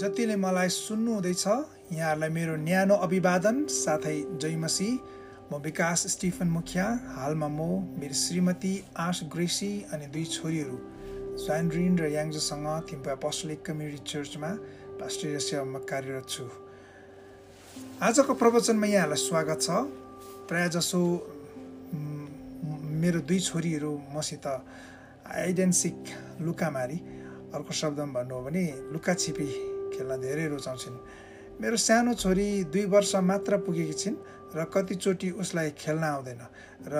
जतिले मलाई सुन्नुहुँदैछ यहाँहरूलाई मेरो न्यानो अभिवादन साथै जयमसी म विकास स्टिफन मुखिया हालमा म मेरो श्रीमती आश ग्रेसी अनि दुई छोरीहरू। स्वान्ड्रिन र याङ्जोसँग थिम्पा पस्टलिक कम्युनिटी चर्चमा राष्ट्रिय सेवामा कार्यरत छु। आजको प्रवचनमा यहाँहरूलाई स्वागत छ। प्रायःजसो मेरो दुई छोरीहरू मसित आइडेन्सिक लुकामारी। अर्को शब्दमा भन्नु हो भने लुकाछिपी खेल्न धेरै रुचाउँछिन्। मेरो सानो छोरी दुई वर्ष मात्र पुगेकी छिन् र कतिचोटि उसलाई खेल्न आउँदैन र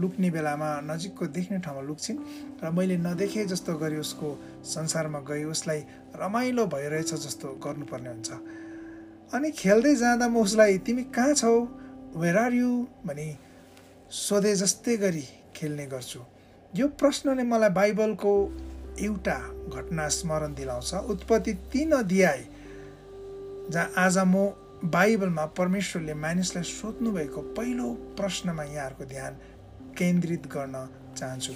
लुक्ने बेलामा नजिकको देख्ने ठाउँमा लुक्छिन् र मैले नदेखे जस्तो गरी उसको संसारमा गई उसलाई रमाइलो भइरहेछ जस्तो गर्नुपर्ने हुन्छ। अनि खेल्दै जाँदा म उसलाई तिमी कहाँ छौ? वेयर आर यु भनी सोधे जस्तै गरी खेल्ने गर्छु। यो प्रश्नले मलाई बाइबलको एउटा घटना स्मरण दिलाउँछ। उत्पत्ति तिन अध्याय जहाँ आज म बाइबलमा परमेश्वरले मानिसलाई सोध्नु भएको पहिलो प्रश्नमा यहाँहरूको ध्यान केन्द्रित गर्न चाहन्छु।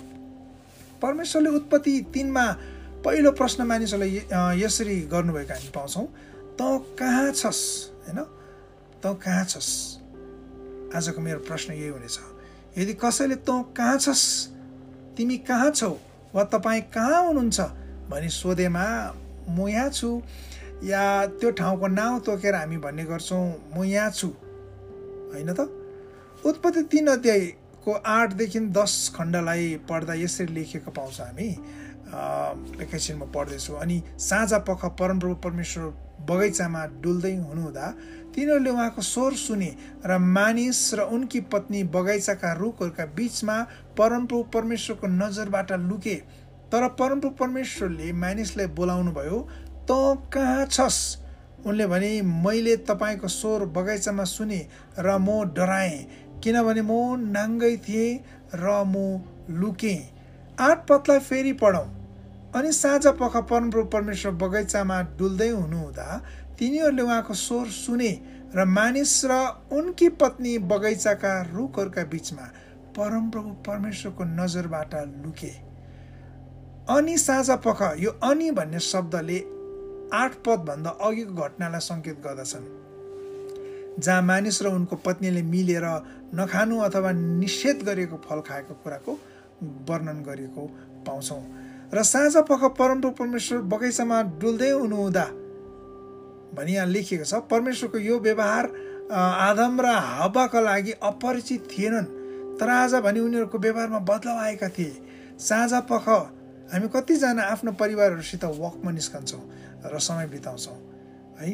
परमेश्वरले उत्पत्ति तिनमा पहिलो प्रश्न मानिसहरूलाई यसरी गर्नुभएको हामी पाउँछौँ त कहाँ छस्? होइन? त कहाँ छस्? आजको मेरो प्रश्न यही हुनेछ। यदि कसैले त कहाँ छस्? तिमी कहाँ छौ? वा तपाईँ कहाँ हुनुहुन्छ? भनी सोधेमा म यहाँ छु। या त्यो ठाउँको नाउँ तोकेर हामी भन्ने गर्छौँ म यहाँ छु। होइन त? उत्पत्ति तिन अध्यायको आठदेखि दस खण्डलाई पढ्दा यसरी लेखेको पाउँछ हामी। एकैछिन म पढ्दैछु। अनि साँझ पख परमप्रभु परमेश्वर बगैँचामा डुल्दै हुनुहुँदा तिनीहरूले उहाँको स्वर सुने र मानिस र उनकी पत्नी बगैँचाका रुखहरूका बिचमा परमप्रभु परमेश्वरको नजरबाट लुके। तर परमप्रभु परमेश्वरले मानिसलाई बोलाउनु भयो त कहाँ छस्? उनले भने मैले तपाईँको स्वर बगैँचामा सुने र म डराएँ किनभने म नाङ्गै थिएँ र म लुकेँ। आठ पतलाई फेरि पढौँ। अनि साँझ पख परमप्रभु परमेश्वर बगैँचामा डुल्दै हुनुहुँदा तिनीहरूले उहाँको स्वर सुने र मानिस र उनकी पत्नी बगैँचाका रुखहरूका बिचमा परमप्रभु परमेश्वरको नजरबाट लुके। अनि साँझ पख यो अनि भन्ने शब्दले आठ पदभन्दा अघिको घटनालाई सङ्केत गर्दछन्। जहाँ मानिस र उनको पत्नीले मिलेर नखानु अथवा निषेध गरिएको फल खाएको कुराको वर्णन गरिएको पाउँछौँ। र साँझ पख परमप्रभु परमेश्वर बगैँचामा डुल्दै हुनुहुँदा भनी यहाँ लेखिएको छ परमेश्वरको यो व्यवहार आदम र हावाका लागि अपरिचित थिएनन्। तर आज भने उनीहरूको व्यवहारमा बदलाव आएका थिए। साँझ पख हामी कतिजना आफ्नो परिवारहरूसित वकमा निस्कन्छौँ र समय बिताउँछौँ। है?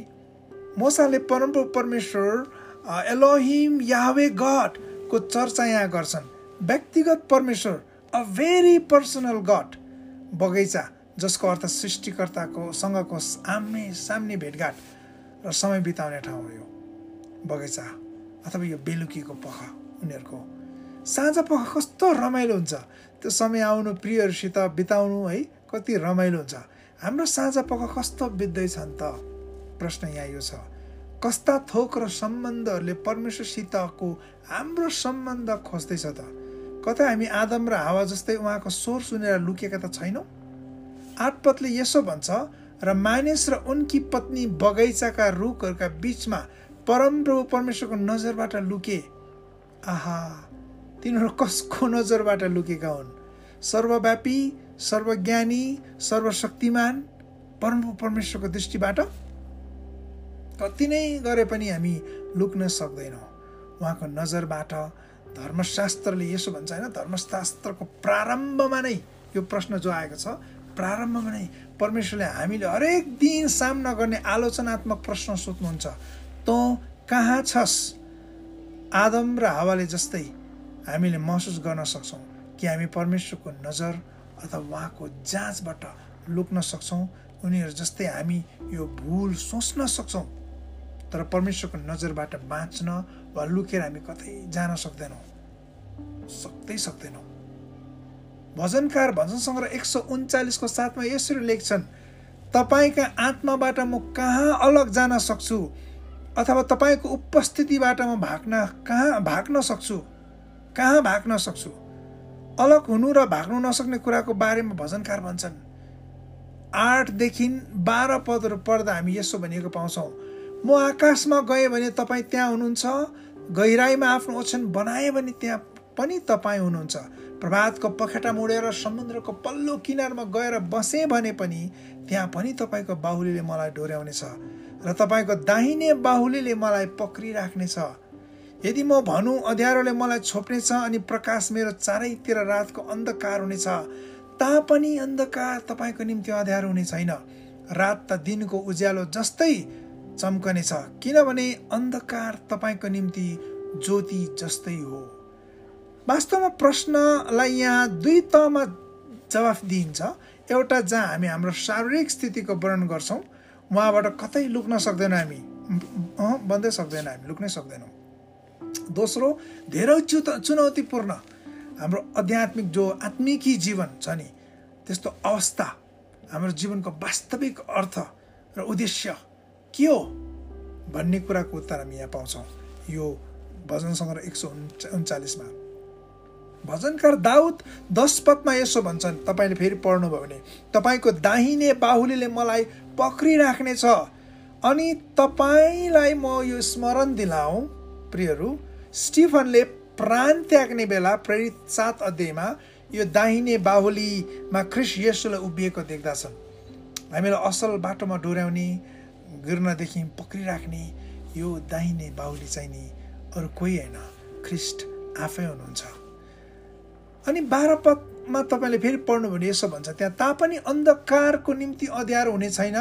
मोसाले परमप्रभु परमेश्वर एलोहिम यावे गडको चर्चा यहाँ गर्छन्। व्यक्तिगत परमेश्वर अ भेरी पर्सनल गड बगैँचा जसको अर्थ सृष्टिकर्ताको सँगको आम्ने सामने भेटघाट र समय बिताउने ठाउँ हो यो बगैँचा अथवा यो बेलुकीको पख उनीहरूको। साँझ पख कस्तो रमाइलो हुन्छ। त्यो समय आउनु प्रियहरूसित बिताउनु है कति रमाइलो हुन्छ। हाम्रो साँझ पख कस्तो बित्दैछन् त? प्रश्न यहाँ यो छ। कस्ता थोक र सम्बन्धहरूले परमेश्वरसितको हाम्रो सम्बन्ध खोज्दैछ त? कतै हामी आदम र हावा जस्तै उहाँको स्वर सुनेर लुकेका त छैनौँ? आठपतले यसो भन्छ र मानिस र उनकी पत्नी बगैँचाका रुखहरूका बिचमा परमप्रभु परमेश्वरको नजरबाट लुके। आहा तिनीहरू कसको नजरबाट लुकेका हुन्? सर्वव्यापी सर्वज्ञानी सर्वशक्तिमान परमप्रभु परमेश्वरको दृष्टिबाट? कति नै गरे पनि हामी लुक्न सक्दैनौँ। उहाँको नजरबाट धर्मशास्त्रले यसो भन्छ होइन? धर्मशास्त्रको प्रारम्भमा नै यो प्रश्न जो आएको छ प्रारम्भमा नै परमेश्वरले हामीले हरेक दिन सामना गर्ने आलोचनात्मक प्रश्न सोध्नुहुन्छ तँ कहाँ छस्? आदम र हावाले जस्तै हामीले महसुस गर्न सक्छौँ कि हामी परमेश्वरको नजर अथवा उहाँको जाँचबाट लुक्न सक्छौँ। उनीहरू जस्तै हामी यो भुल सोच्न सक्छौँ तर परमेश्वरको नजरबाट बाँच्न वा लुकेर हामी कतै जान सक्दैनौँ। सक्दै सक्दैनौँ। भजनकार भजन सङ्ग्रह एक सौ उन्चालिसको साथमा यसरी लेख्छन् तपाईँका आत्माबाट म कहाँ अलग जान सक्छु? अथवा तपाईँको उपस्थितिबाट म भाग्न कहाँ भाग्न सक्छु? कहाँ भाग्न सक्छु? अलग हुनु र भाग्नु नसक्ने कुराको बारेमा भजनकार भन्छन् आठदेखि बाह्र पदहरू पढ्दा हामी यसो भनिएको पाउँछौँ। म आकाशमा गएँ भने तपाईँ त्यहाँ हुनुहुन्छ गहिराईमा आफ्नो ओछ्यान बनाएँ भने त्यहाँ पनि तपाईँ हुनुहुन्छ। प्रभातको पखेटा मुडेर समुद्रको पल्लो किनारमा गएर बसेँ भने पनि त्यहाँ पनि तपाईँको बाहुलीले मलाई डोर्याउनेछ र तपाईँको दाहिने बाहुलीले मलाई पक्रिराख्नेछ। यदि म भनौँ अँध्यारोले मलाई छोप्नेछ अनि प्रकाश मेरो चारैतिर रातको अन्धकार हुनेछ तापनि अन्धकार तपाईँको निम्ति अँध्यारो हुने छैन। रात त दिनको उज्यालो जस्तै चम्कनेछ किनभने अन्धकार तपाईँको निम्ति ज्योति जस्तै हो। वास्तवमा प्रश्नलाई यहाँ दुई तहमा जवाफ दिइन्छ। एउटा जहाँ हामी हाम्रो शारीरिक स्थितिको वर्णन गर्छौँ उहाँबाट कतै लुक्न सक्दैनौँ हामी। बन्दै सक्दैन हामी लुक्नै सक्दैनौँ। दोस्रो धेरै चु चुनौतीपूर्ण। हाम्रो आध्यात्मिक जो आत्मिकी जीवन छ नि त्यस्तो अवस्था हाम्रो जीवनको वास्तविक अर्थ र उद्देश्य के हो भन्ने कुराको उत्तर हामी यहाँ पाउँछौँ। यो भजन सङ्ग्रह एक सौ उन्चालिसमा। भजनकार दाउद दस पदमा यसो भन्छन्। तपाईँले फेरि पढ्नुभयो भने तपाईँको दाहिने बाहुलीले मलाई पक्रिराख्नेछ अनि तपाईँलाई म यो स्मरण दिलाऊ प्रियहरू स्टिफनले प्राण त्याग्ने बेला प्रेरित सात अध्यायमा यो दाहिने बाहुलीमा ख्रिस यसुलाई उभिएको देख्दछन्। हामीलाई असल बाटोमा डोर्याउने गिर्नदेखि पक्रिराख्ने यो दाहिने बाहुली चाहिँ नि अरू कोही होइन। ख्रिस्ट आफै हुनुहुन्छ। अनि बाह्र पदमा तपाईँले फेरि पढ्नु भने यसो भन्छ त्यहाँ तापनि अन्धकारको निम्ति अँध्यारो हुने छैन।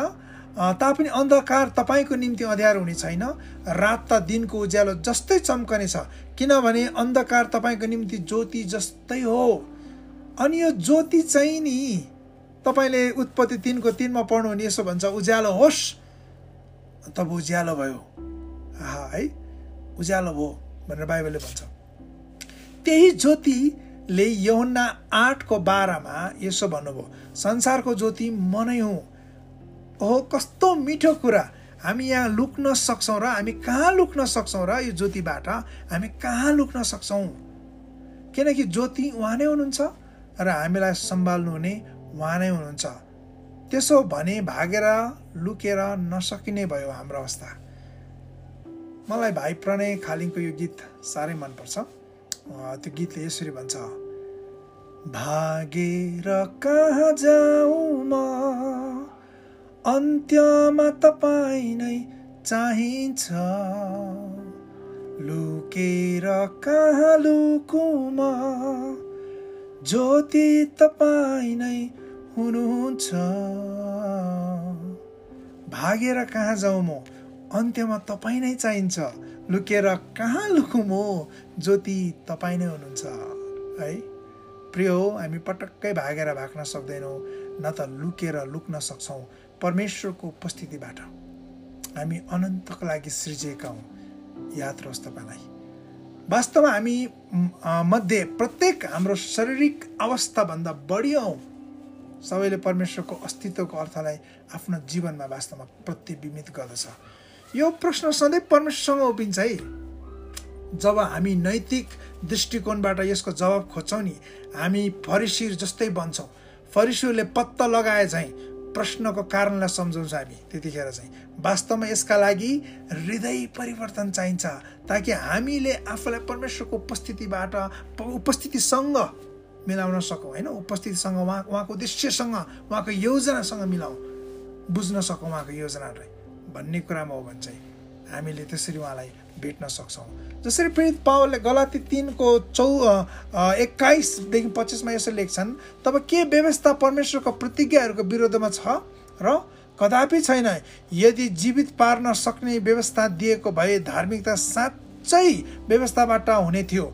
तापनि अन्धकार तपाईँको निम्ति अँध्यारो हुने छैन। रात त दिनको उज्यालो जस्तै चम्कने छ किनभने अन्धकार तपाईँको निम्ति ज्योति जस्तै हो। अनि यो ज्योति चाहिँ नि तपाईँले उत्पत्ति तिनको तिनमा पढ्नु भने यसो भन्छ उज्यालो होस्। तब उज्यालो भयो। हा है उज्यालो भयो भनेर बाइबलले भन्छ। त्यही ज्योतिले यहुन्ना आठको बाह्रमा यसो भन्नुभयो संसारको ज्योति म नै हुँ। ओहो कस्तो मिठो कुरा। हामी यहाँ लुक्न सक्छौँ र हामी कहाँ लुक्न सक्छौँ र यो ज्योतिबाट? हामी कहाँ लुक्न सक्छौँ? किनकि ज्योति उहाँ नै हुनुहुन्छ र हामीलाई सम्हाल्नु हुने उहाँ नै हुनुहुन्छ। त्यसो भने भागेर लुकेर नसकिने भयो हाम्रो अवस्था। मलाई भाइ प्रणय खालिङको यो गीत साह्रै मनपर्छ। त्यो गीतले यसरी भन्छ भागेर कहाँ जाउँ म? अन्त्यमा तपाईँ नै चाहिन्छ। लुकेर कहाँ लुकुँ म? ज्योति तपाईँ नै हुनुहुन्छ। भागेर कहाँ जाउँ म? अन्त्यमा तपाईँ नै चाहिन्छ। लुकेर कहाँ लुकौँ म? ज्योति तपाईँ नै हुनुहुन्छ है? प्रिय हो हामी पटक्कै भागेर भाग्न सक्दैनौँ न त लुकेर लुक्न सक्छौँ परमेश्वरको उपस्थितिबाट। हामी अनन्तको लागि सृजिएका हौँ याद रहोस् तपाईँलाई। वास्तवमा हामी मध्ये प्रत्येक हाम्रो शारीरिक अवस्थाभन्दा बढी हौँ। सबैले परमेश्वरको अस्तित्वको अर्थलाई आफ्नो जीवनमा वास्तवमा प्रतिबिम्बित गर्दछ। यो प्रश्न सधैँ परमेश्वरसँग उभिन्छ है। जब हामी नैतिक दृष्टिकोणबाट यसको जवाब खोज्छौँ नि हामी फरिसिर जस्तै बन्छौँ। फरिसीहरूले पत्ता लगाए चाहिँ प्रश्नको कारणलाई सम्झाउँछ हामी त्यतिखेर चाहिँ वास्तवमा यसका लागि हृदय परिवर्तन चाहिन्छ ताकि हामीले आफूलाई परमेश्वरको उपस्थितिबाट उपस्थितिसँग मिलाउन सकौँ होइन? उपस्थितिसँग उहाँ उहाँको उद्देश्यसँग उहाँको योजनासँग मिलाउँ। बुझ्न सकौँ उहाँको योजनालाई भन्ने कुरामा हो भने चाहिँ हामीले त्यसरी उहाँलाई भेट्न सक्छौँ। जसरी प्रेरित पावलले गलाती तिनको चौ एक्काइसदेखि पच्चिसमा यसो लेख्छन् तब के व्यवस्था परमेश्वरको प्रतिज्ञाहरूको विरोधमा छ? र कदापि छैन यदि जीवित पार्न सक्ने व्यवस्था दिएको भए धार्मिकता साँच्चै व्यवस्थाबाट हुने थियो।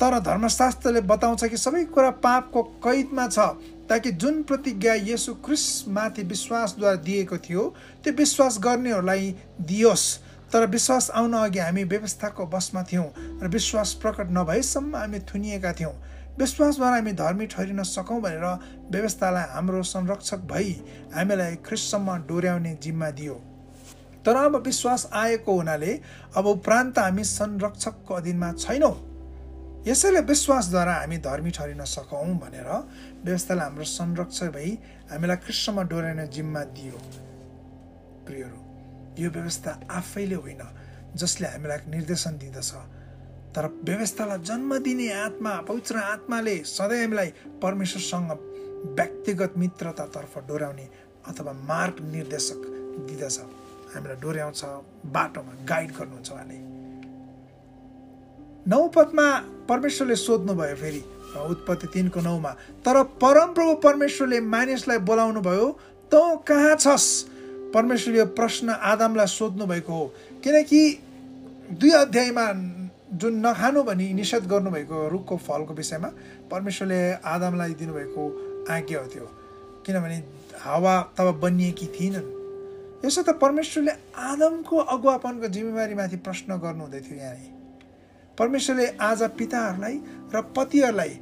तर धर्मशास्त्रले बताउँछ कि सबै कुरा पापको कैदमा छ। ताकि जुन प्रतिज्ञा यसु क्रिसमाथि विश्वासद्वारा दिएको थियो त्यो विश्वास गर्नेहरूलाई दियोस्। तर विश्वास आउन अघि हामी व्यवस्थाको बसमा थियौँ र विश्वास प्रकट नभएसम्म हामी थुनिएका थियौँ। विश्वासद्वारा हामी धर्मी ठहरिन सकौँ भनेर व्यवस्थालाई हाम्रो संरक्षक भई हामीलाई ख्रिससम्म डोर्याउने जिम्मा दियो। तर अब विश्वास आएको हुनाले अब उपरान्त हामी संरक्षकको अधीनमा छैनौँ। यसैले विश्वासद्वारा हामी धर्मी ठहरिन सकौँ भनेर व्यवस्थाले हाम्रो संरक्षक भई हामीलाई कृष्णमा डोराइने जिम्मा दियो। प्रियहरू यो व्यवस्था आफैले होइन जसले हामीलाई निर्देशन दिँदछ। तर व्यवस्थालाई जन्म दिने आत्मा पवित्र आत्माले सधैँ हामीलाई परमेश्वरसँग व्यक्तिगत मित्रतातर्फ डोर्याउने अथवा मार्ग निर्देशक दिँदछ। हामीलाई डोर्याउँछ बाटोमा गाइड गर्नुहुन्छ उहाँले नौ पदमा परमेश्वरले सोध्नुभयो फेरि उत्पत्ति तिनको नौमा तर परमप्रभु परमेश्वरले मानिसलाई बोलाउनु भयो तँ कहाँ छस्? परमेश्वरले यो प्रश्न आदमलाई सोध्नु भएको हो। किनकि दुई अध्यायमा जुन नखानु भनी निषेध गर्नुभएको रुखको फलको विषयमा परमेश्वरले आदमलाई दिनुभएको आज्ञा हो त्यो। किनभने हावा तब बनिएकी थिएनन् यसो त परमेश्वरले आदमको अगुवापनको जिम्मेवारीमाथि प्रश्न गर्नुहुँदै थियो यहाँ परमेश्वरले आज पिताहरूलाई र पतिहरूलाई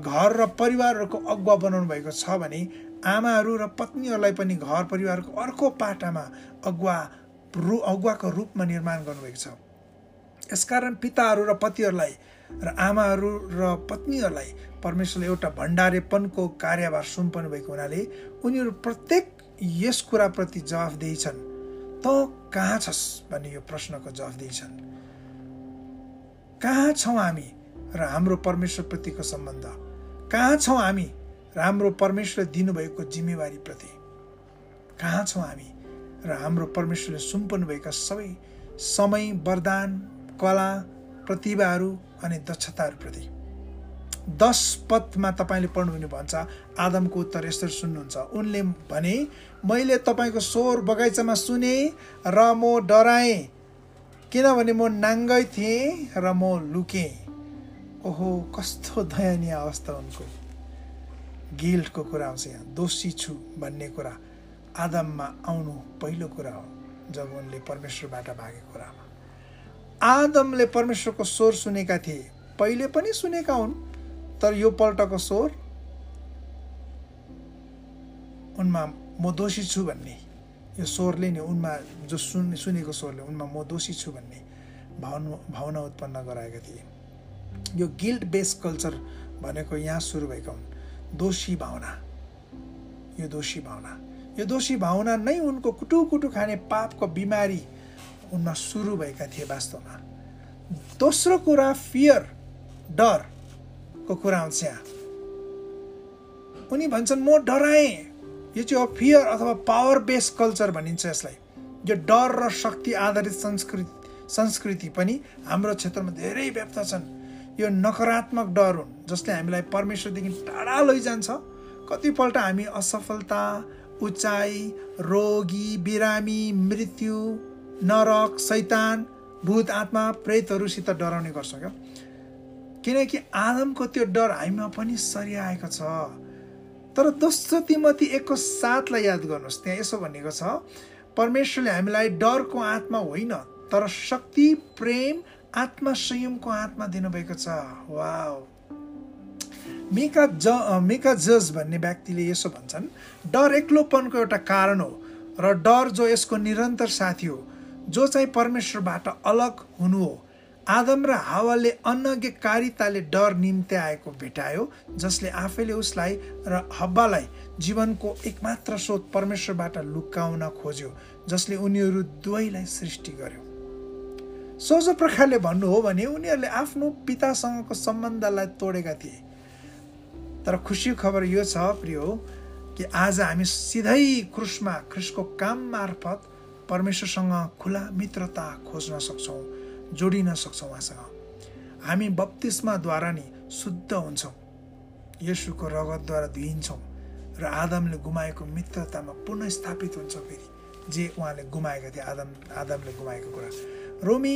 घर र परिवारहरूको अगुवा बनाउनु भएको छ भने आमाहरू र पत्नीहरूलाई पनि घर परिवारको अर्को पाटामा अगुवा रु अगुवाको रूपमा निर्माण गर्नुभएको छ। यसकारण पिताहरू र पतिहरूलाई र आमाहरू र पत्नीहरूलाई परमेश्वरले एउटा भण्डारेपनको कार्यभार सुम्पनु भएको हुनाले उनीहरू प्रत्येक यस कुराप्रति जवाफदेही छन् त कहाँ छस् भन्ने यो प्रश्नको जवाफदेही छन् कहाँ छौँ हामी र हाम्रो परमेश्वरप्रतिको सम्बन्ध? कहाँ छौँ हामी र हाम्रो परमेश्वरले दिनुभएको जिम्मेवारीप्रति कहाँ छौँ हामी र हाम्रो परमेश्वरले सुम्पनु भएका सबै समय वरदान कला प्रतिभाहरू अनि दक्षताहरूप्रति दस पदमा तपाईँले पढ्नुहुने भन्छ आदमको उत्तर यसरी सुन्नुहुन्छ। उनले भने मैले तपाईँको स्वर बगैँचामा सुने र म डराएँ। किनभने म नाङ्गै थिएँ र म लुकेँ। ओहो कस्तो दयनीय अवस्था उनको। गिल्टको कुरा आउँछ यहाँ। दोषी छु भन्ने कुरा। आदममा आउनु पहिलो कुरा हो जब उनले परमेश्वरबाट भागेको कुरामा। आदमले परमेश्वरको स्वर सुनेका थिए। पहिले पनि सुनेका हुन् तर यो पल्टको स्वर उनमा म दोषी छु भन्ने। यो स्वरले नै उनमा जो सुन सुनेको स्वरले उनमा म दोषी छु भन्ने भावना भावना उत्पन्न गराएका थिए। यो गिल्ट बेस कल्चर भनेको यहाँ सुरु भएका हुन्। दोषी भावना। यो दोषी भावना। यो दोषी भावना नै उनको कुटु कुटु खाने पापको बिमारी उनमा सुरु भएका थिए वास्तवमा। दोस्रो कुरा फियर डर को कुरा आउँछ यहाँ। उनी भन्छन् म डराएँ। यो चाहिँ हो फियर अथवा पावर बेस कल्चर भनिन्छ यसलाई यो डर र शक्ति आधारित संस्कृति संस्कृति पनि हाम्रो क्षेत्रमा धेरै व्याप्त छन् यो नकारात्मक डर हुन् जसले हामीलाई परमेश्वरदेखि टाढा लैजान्छ कतिपल्ट हामी असफलता उचाइ रोगी बिरामी मृत्यु नरक सैतान भूत आत्मा प्रेतहरूसित डराउने गर्छौँ क्या किनकि आदमको त्यो डर हामीमा पनि सरिआएको छ तर दोस्रो तिमती एकको साथलाई याद गर्नुहोस्। त्यहाँ यसो भनेको छ परमेश्वरले हामीलाई डरको आत्मा होइन तर शक्ति प्रेम आत्मा संयमको आत्मा दिनुभएको छ। वा मेका ज मेका जज भन्ने व्यक्तिले यसो भन्छन् डर एक्लोपनको एउटा कारण हो र डर जो यसको निरन्तर साथी हो जो चाहिँ परमेश्वरबाट अलग हुनु हो आदम र हावाले अनज्ञकारिताले डर निम्ति आएको भेटायो जसले आफैले उसलाई र हब्बालाई जीवनको एकमात्र स्रोत परमेश्वरबाट लुकाउन खोज्यो जसले उनीहरू दुवैलाई सृष्टि गर्यो। सोझो प्रकारले भन्नु हो भने उनीहरूले आफ्नो पितासँगको सम्बन्धलाई तोडेका थिए। तर खुसी खबर यो छ प्रियो कि आज हामी सिधै क्रुसमा क्रिसको काम मार्फत परमेश्वरसँग खुला मित्रता खोज्न सक्छौँ। जोडिन सक्छौँ उहाँसँग। हामी बत्तिसमाद्वारा नि शुद्ध हुन्छौँ। यसुको रगतद्वारा धुइन्छौँ र आदमले गुमाएको मित्रतामा पुनः स्थापित हुन्छ फेरि जे उहाँले गुमाएका थिए आदम आदमले गुमाएको कुरा। रोमी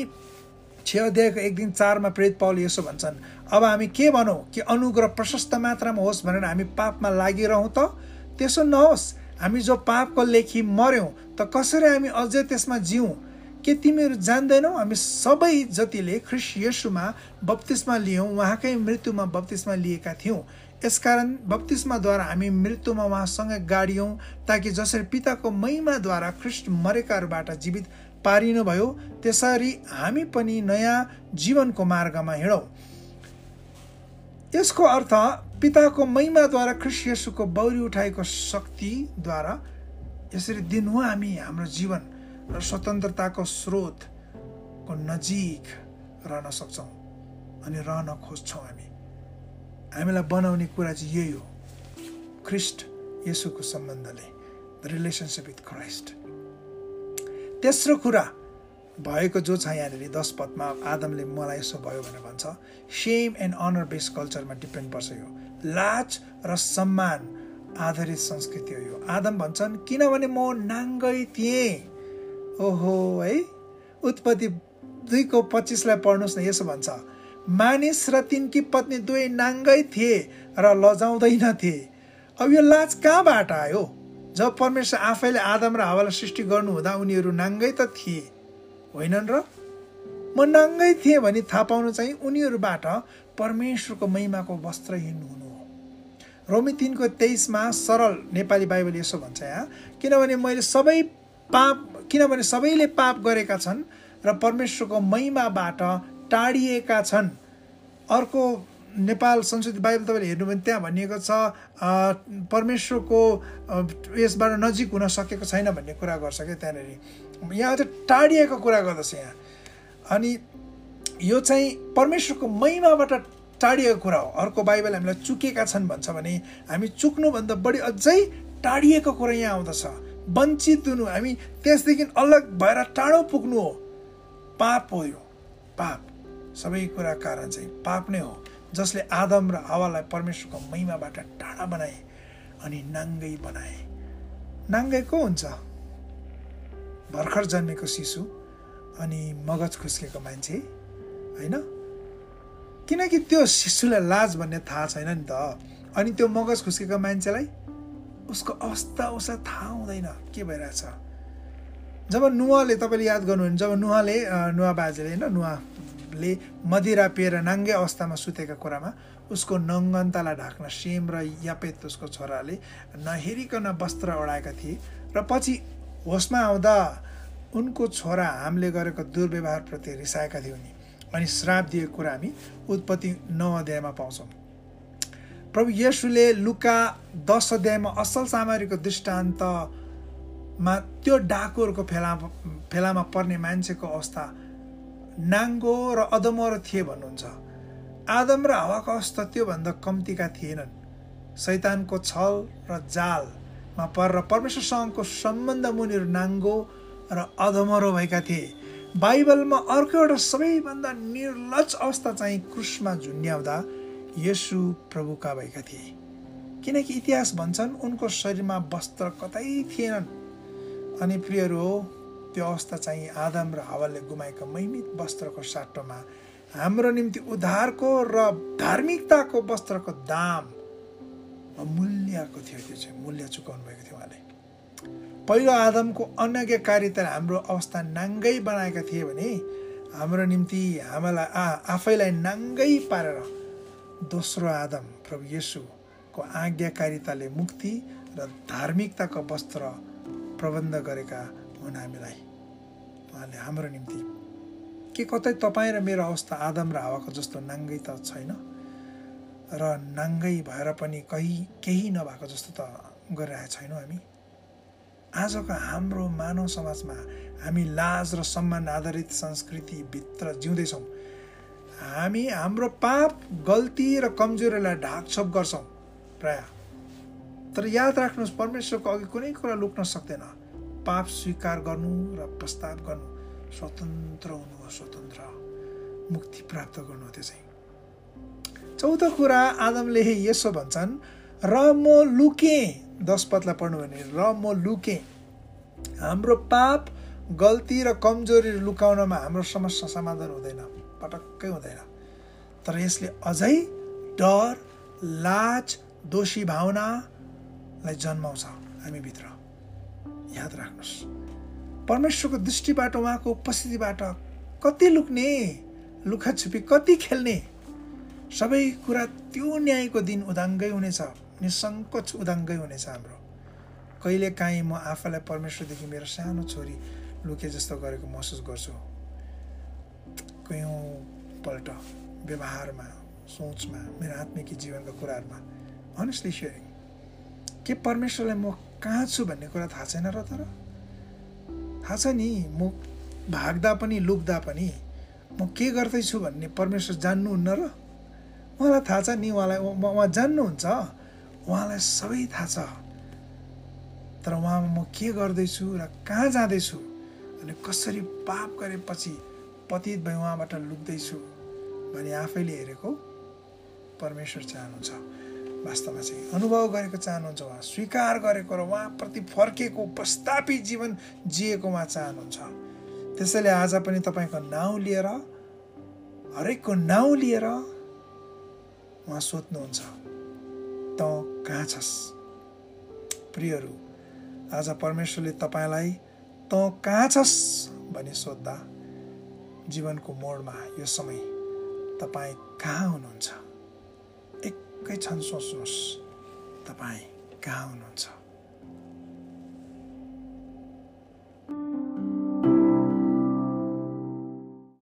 छ अध्यायको एक दिन चारमा प्रेत पाउले यसो भन्छन् अब हामी के भनौँ कि अनुग्रह प्रशस्त मात्रामा होस् भनेर हामी पापमा लागिरहँ त? त्यसो नहोस् हामी जो पापको लेखी मऱ्यौँ त कसरी हामी अझै त्यसमा जिउँ? के तिमीहरू जान्दैनौ? हामी सबै जतिले ख्रिस यसुमा बत्तिसमा लियौँ उहाँकै मृत्युमा बत्तिसमा लिएका थियौँ। यसकारण बत्तिसमाद्वारा हामी मृत्युमा उहाँसँगै गाडियौँ ताकि जसरी पिताको महिमाद्वारा ख्रिस्ट मरेकाहरूबाट जीवित पारिनुभयो त्यसरी हामी पनि नयाँ जीवनको मार्गमा हिँडौँ। यसको अर्थ पिताको महिमाद्वारा ख्रिस्ट यसुको बौरी उठाएको शक्तिद्वारा यसरी दिनु हामी हाम्रो जीवन। र स्वतन्त्रताको स्रोतको नजिक रहन सक्छौँ अनि रहन खोज्छौँ हामी। हामीलाई बनाउने कुरा चाहिँ यही हो। ख्रिस्ट यसुको सम्बन्धले द रिलेसनसिप विथ क्राइस्ट तेस्रो कुरा भएको जो छ यहाँनिर दस पदमा आदमले मलाई यसो भयो भनेर भन्छ सेम एन्ड अनर बेस्ड कल्चरमा डिपेन्ड पर्छ यो। लाज र सम्मान आधारित संस्कृति हो यो। आदम भन्छन् किनभने म नाङ्गै थिएँ। ओहो है? उत्पत्ति दुईको पच्चिसलाई पढ्नुहोस् न यसो भन्छ। मानिस र तिनकी पत्नी दुवै नाङ्गै थिए र लजाउँदैनथे अब यो लाज कहाँबाट आयो? जब परमेश्वर आफैले आदम र हावालाई सृष्टि गर्नुहुँदा उनीहरू नाङ्गै त थिए। होइनन् र? म नाङ्गै थिएँ भने थाहा पाउनु चाहिँ उनीहरूबाट परमेश्वरको महिमाको वस्त्रहीन हुनु हो। रोमी तिनको तेइसमा सरल नेपाली बाइबल यसो भन्छ यहाँ किनभने मैले सबै पाप किनभने सबैले पाप गरेका छन् र परमेश्वरको महिमाबाट टाढिएका छन्। अर्को नेपाल संस्कृति बाइबल तपाईँले हेर्नु भने त्यहाँ भनिएको छ परमेश्वरको यसबाट नजिक हुन सकेको छैन भन्ने कुरा गर्छ क्या त्यहाँनिर। यहाँ चाहिँ टाढिएको कुरा गर्दछ यहाँ। अनि यो चाहिँ परमेश्वरको महिमाबाट टाढिएको कुरा हो। अर्को बाइबल हामीलाई चुकेका छन् भन्छ भने हामी चुक्नुभन्दा बढी अझै टाढिएको कुरा यहाँ आउँदछ। वञ्चित हुनु हामी त्यसदेखि अलग भएर टाढो पुग्नु हो। पाप हो यो। पाप। सबै कुरा कारण चाहिँ पाप नै हो जसले आदम र हावालाई परमेश्वरको महिमाबाट टाढा बनाए अनि नाङ्गै बनाए। नाङ्गै को हुन्छ? भर्खर जन्मेको शिशु अनि मगज खुस्केको मान्छे होइन? किनकि त्यो शिशुलाई लाज भन्ने थाहा छैन नि त। अनि त्यो मगज खुस्केको मान्छेलाई उसको अवस्था उसलाई थाहा हुँदैन। के भइरहेछ जब नुहाले तपाईँले याद गर्नुहुन्छ जब नुहाले नुहा बाजेले होइन नुहाले मदिरा पिएर नाङ्गे अवस्थामा सुतेका कुरामा उसको नङ्गनतालाई ढाक्न सेम र यापेत उसको छोराले नहेरिकन वस्त्र ओढाएका थिए र पछि होसमा आउँदा उनको छोरा हामीले गरेको दुर्व्यवहारप्रति रिसाएका थियौँ नि। अनि श्राप दिएको कुरा हामी उत्पत्ति नौ अध्यायमा पाउँछौँ। प्रभु येसुले लुका दस अध्यायमा असल सामग्रीको दृष्टान्तमा त्यो डाकुहरूको फेला फेलामा पर्ने मान्छेको अवस्था नाङ्गो र अदमरो थिए भन्नुहुन्छ। आदम र हावाको अवस्था त्योभन्दा कम्तीका थिएनन्। सैतानको छल र जालमा परेर परमेश्वरसँगको सम्बन्ध मुनिहरू नाङ्गो र अधमरो भएका थिए। बाइबलमा अर्को एउटा सबैभन्दा निर्लज अवस्था चाहिँ क्रुसमा झुन्ड्याउँदा यसु प्रभुका भएका थिए। किनकि इतिहास भन्छन् उनको शरीरमा वस्त्र कतै थिएनन्। अनि प्रियहरू हो त्यो अवस्था चाहिँ आदम र हावाले गुमाएको महिमित वस्त्रको साटोमा हाम्रो निम्ति उद्धारको र धार्मिकताको वस्त्रको दाम मूल्यको थियो त्यो चाहिँ मूल्य चुकाउनु भएको थियो उहाँले। पहिलो आदमको अनज्ञकारिता हाम्रो अवस्था नाङ्गै बनाएका थिए भने हाम्रो निम्ति हामीलाई आफैलाई नाङ्गै पारेर दोस्रो आदम प्रभु येसुको आज्ञाकारिताले मुक्ति र धार्मिकताको वस्त्र प्रबन्ध गरेका हुन् हामीलाई। उहाँले हाम्रो निम्ति के कतै तपाईँ र मेरो अवस्था आदम र हावाको जस्तो नाङ्गै त छैन र नाङ्गै भएर पनि कहीँ केही नभएको जस्तो त गरिरहेको छैनौँ हामी। आजको हाम्रो मानव समाजमा हामी लाज र सम्मान आधारित संस्कृतिभित्र जिउँदैछौँ। हामी हाम्रो पाप गल्ती र कमजोरीलाई ढाकछोप गर्छौँ प्राय। तर याद राख्नुहोस् परमेश्वरको अघि कुनै कुरा लुक्न सक्दैन। पाप स्वीकार गर्नु र प्रस्ताव गर्नु स्वतन्त्र हुनु हो स्वतन्त्र मुक्ति प्राप्त गर्नु त्यो चाहिँ। चौथो कुरा आदमले यसो भन्छन् र म लुकेँ दस पदलाई पढ्नु भने र म लुकेँ। हाम्रो पाप गल्ती र कमजोरी लुकाउनमा हाम्रो समस्या समाधान हुँदैन। पटक्कै हुँदैन। तर यसले अझै डर लाज दोषी भावनालाई जन्माउँछ हामीभित्र। याद राख्नुहोस्। परमेश्वरको दृष्टिबाट उहाँको उपस्थितिबाट कति लुक्ने लुखाछुपी कति खेल्ने सबै कुरा त्यो न्यायको दिन उदाङ्गै हुनेछ निसङ्कोच उदाङ्गै हुनेछ हाम्रो। कहिले काहीँ म आफैलाई परमेश्वरदेखि मेरो सानो छोरी लुके जस्तो गरेको महसुस गर्छु। कयौँपल्ट व्यवहारमा सोचमा मेरो आत्मिक जीवनका कुराहरूमा। अनेस्टली सेयरिङ के परमेश्वरलाई म कहाँ छु भन्ने कुरा थाहा छैन र तर? थाहा छ नि म भाग्दा पनि लुक्दा पनि म के गर्दैछु भन्ने परमेश्वर जान्नुहुन्न र? उहाँलाई थाहा छ नि उहाँलाई उहाँ जान्नुहुन्छ उहाँलाई सबै थाहा छ। तर उहाँमा म के गर्दैछु र कहाँ जाँदैछु? अनि कसरी पाप गरेपछि पतित भए उहाँबाट लुक्दैछु भने आफैले हेरेको परमेश्वर चाहनुहुन्छ। वास्तवमा चाहिँ अनुभव गरेको चाहनुहुन्छ उहाँ स्वीकार गरेको र उहाँप्रति फर्केको प्रस्तापित जीवन जिएको उहाँ चाहनुहुन्छ। त्यसैले आज पनि तपाईँको नाउँ लिएर हरेकको नाउँ लिएर उहाँ सोध्नुहुन्छ त कहाँ छस्? प्रियहरू आज परमेश्वरले तपाईँलाई त कहाँ छस्? भनी सोद्धा जीवनको मोडमा यो समय तपाईँ कहाँ हुनुहुन्छ? एकै क्षण सोच्नुहोस्। तपाईँ कहाँ हुनुहुन्छ?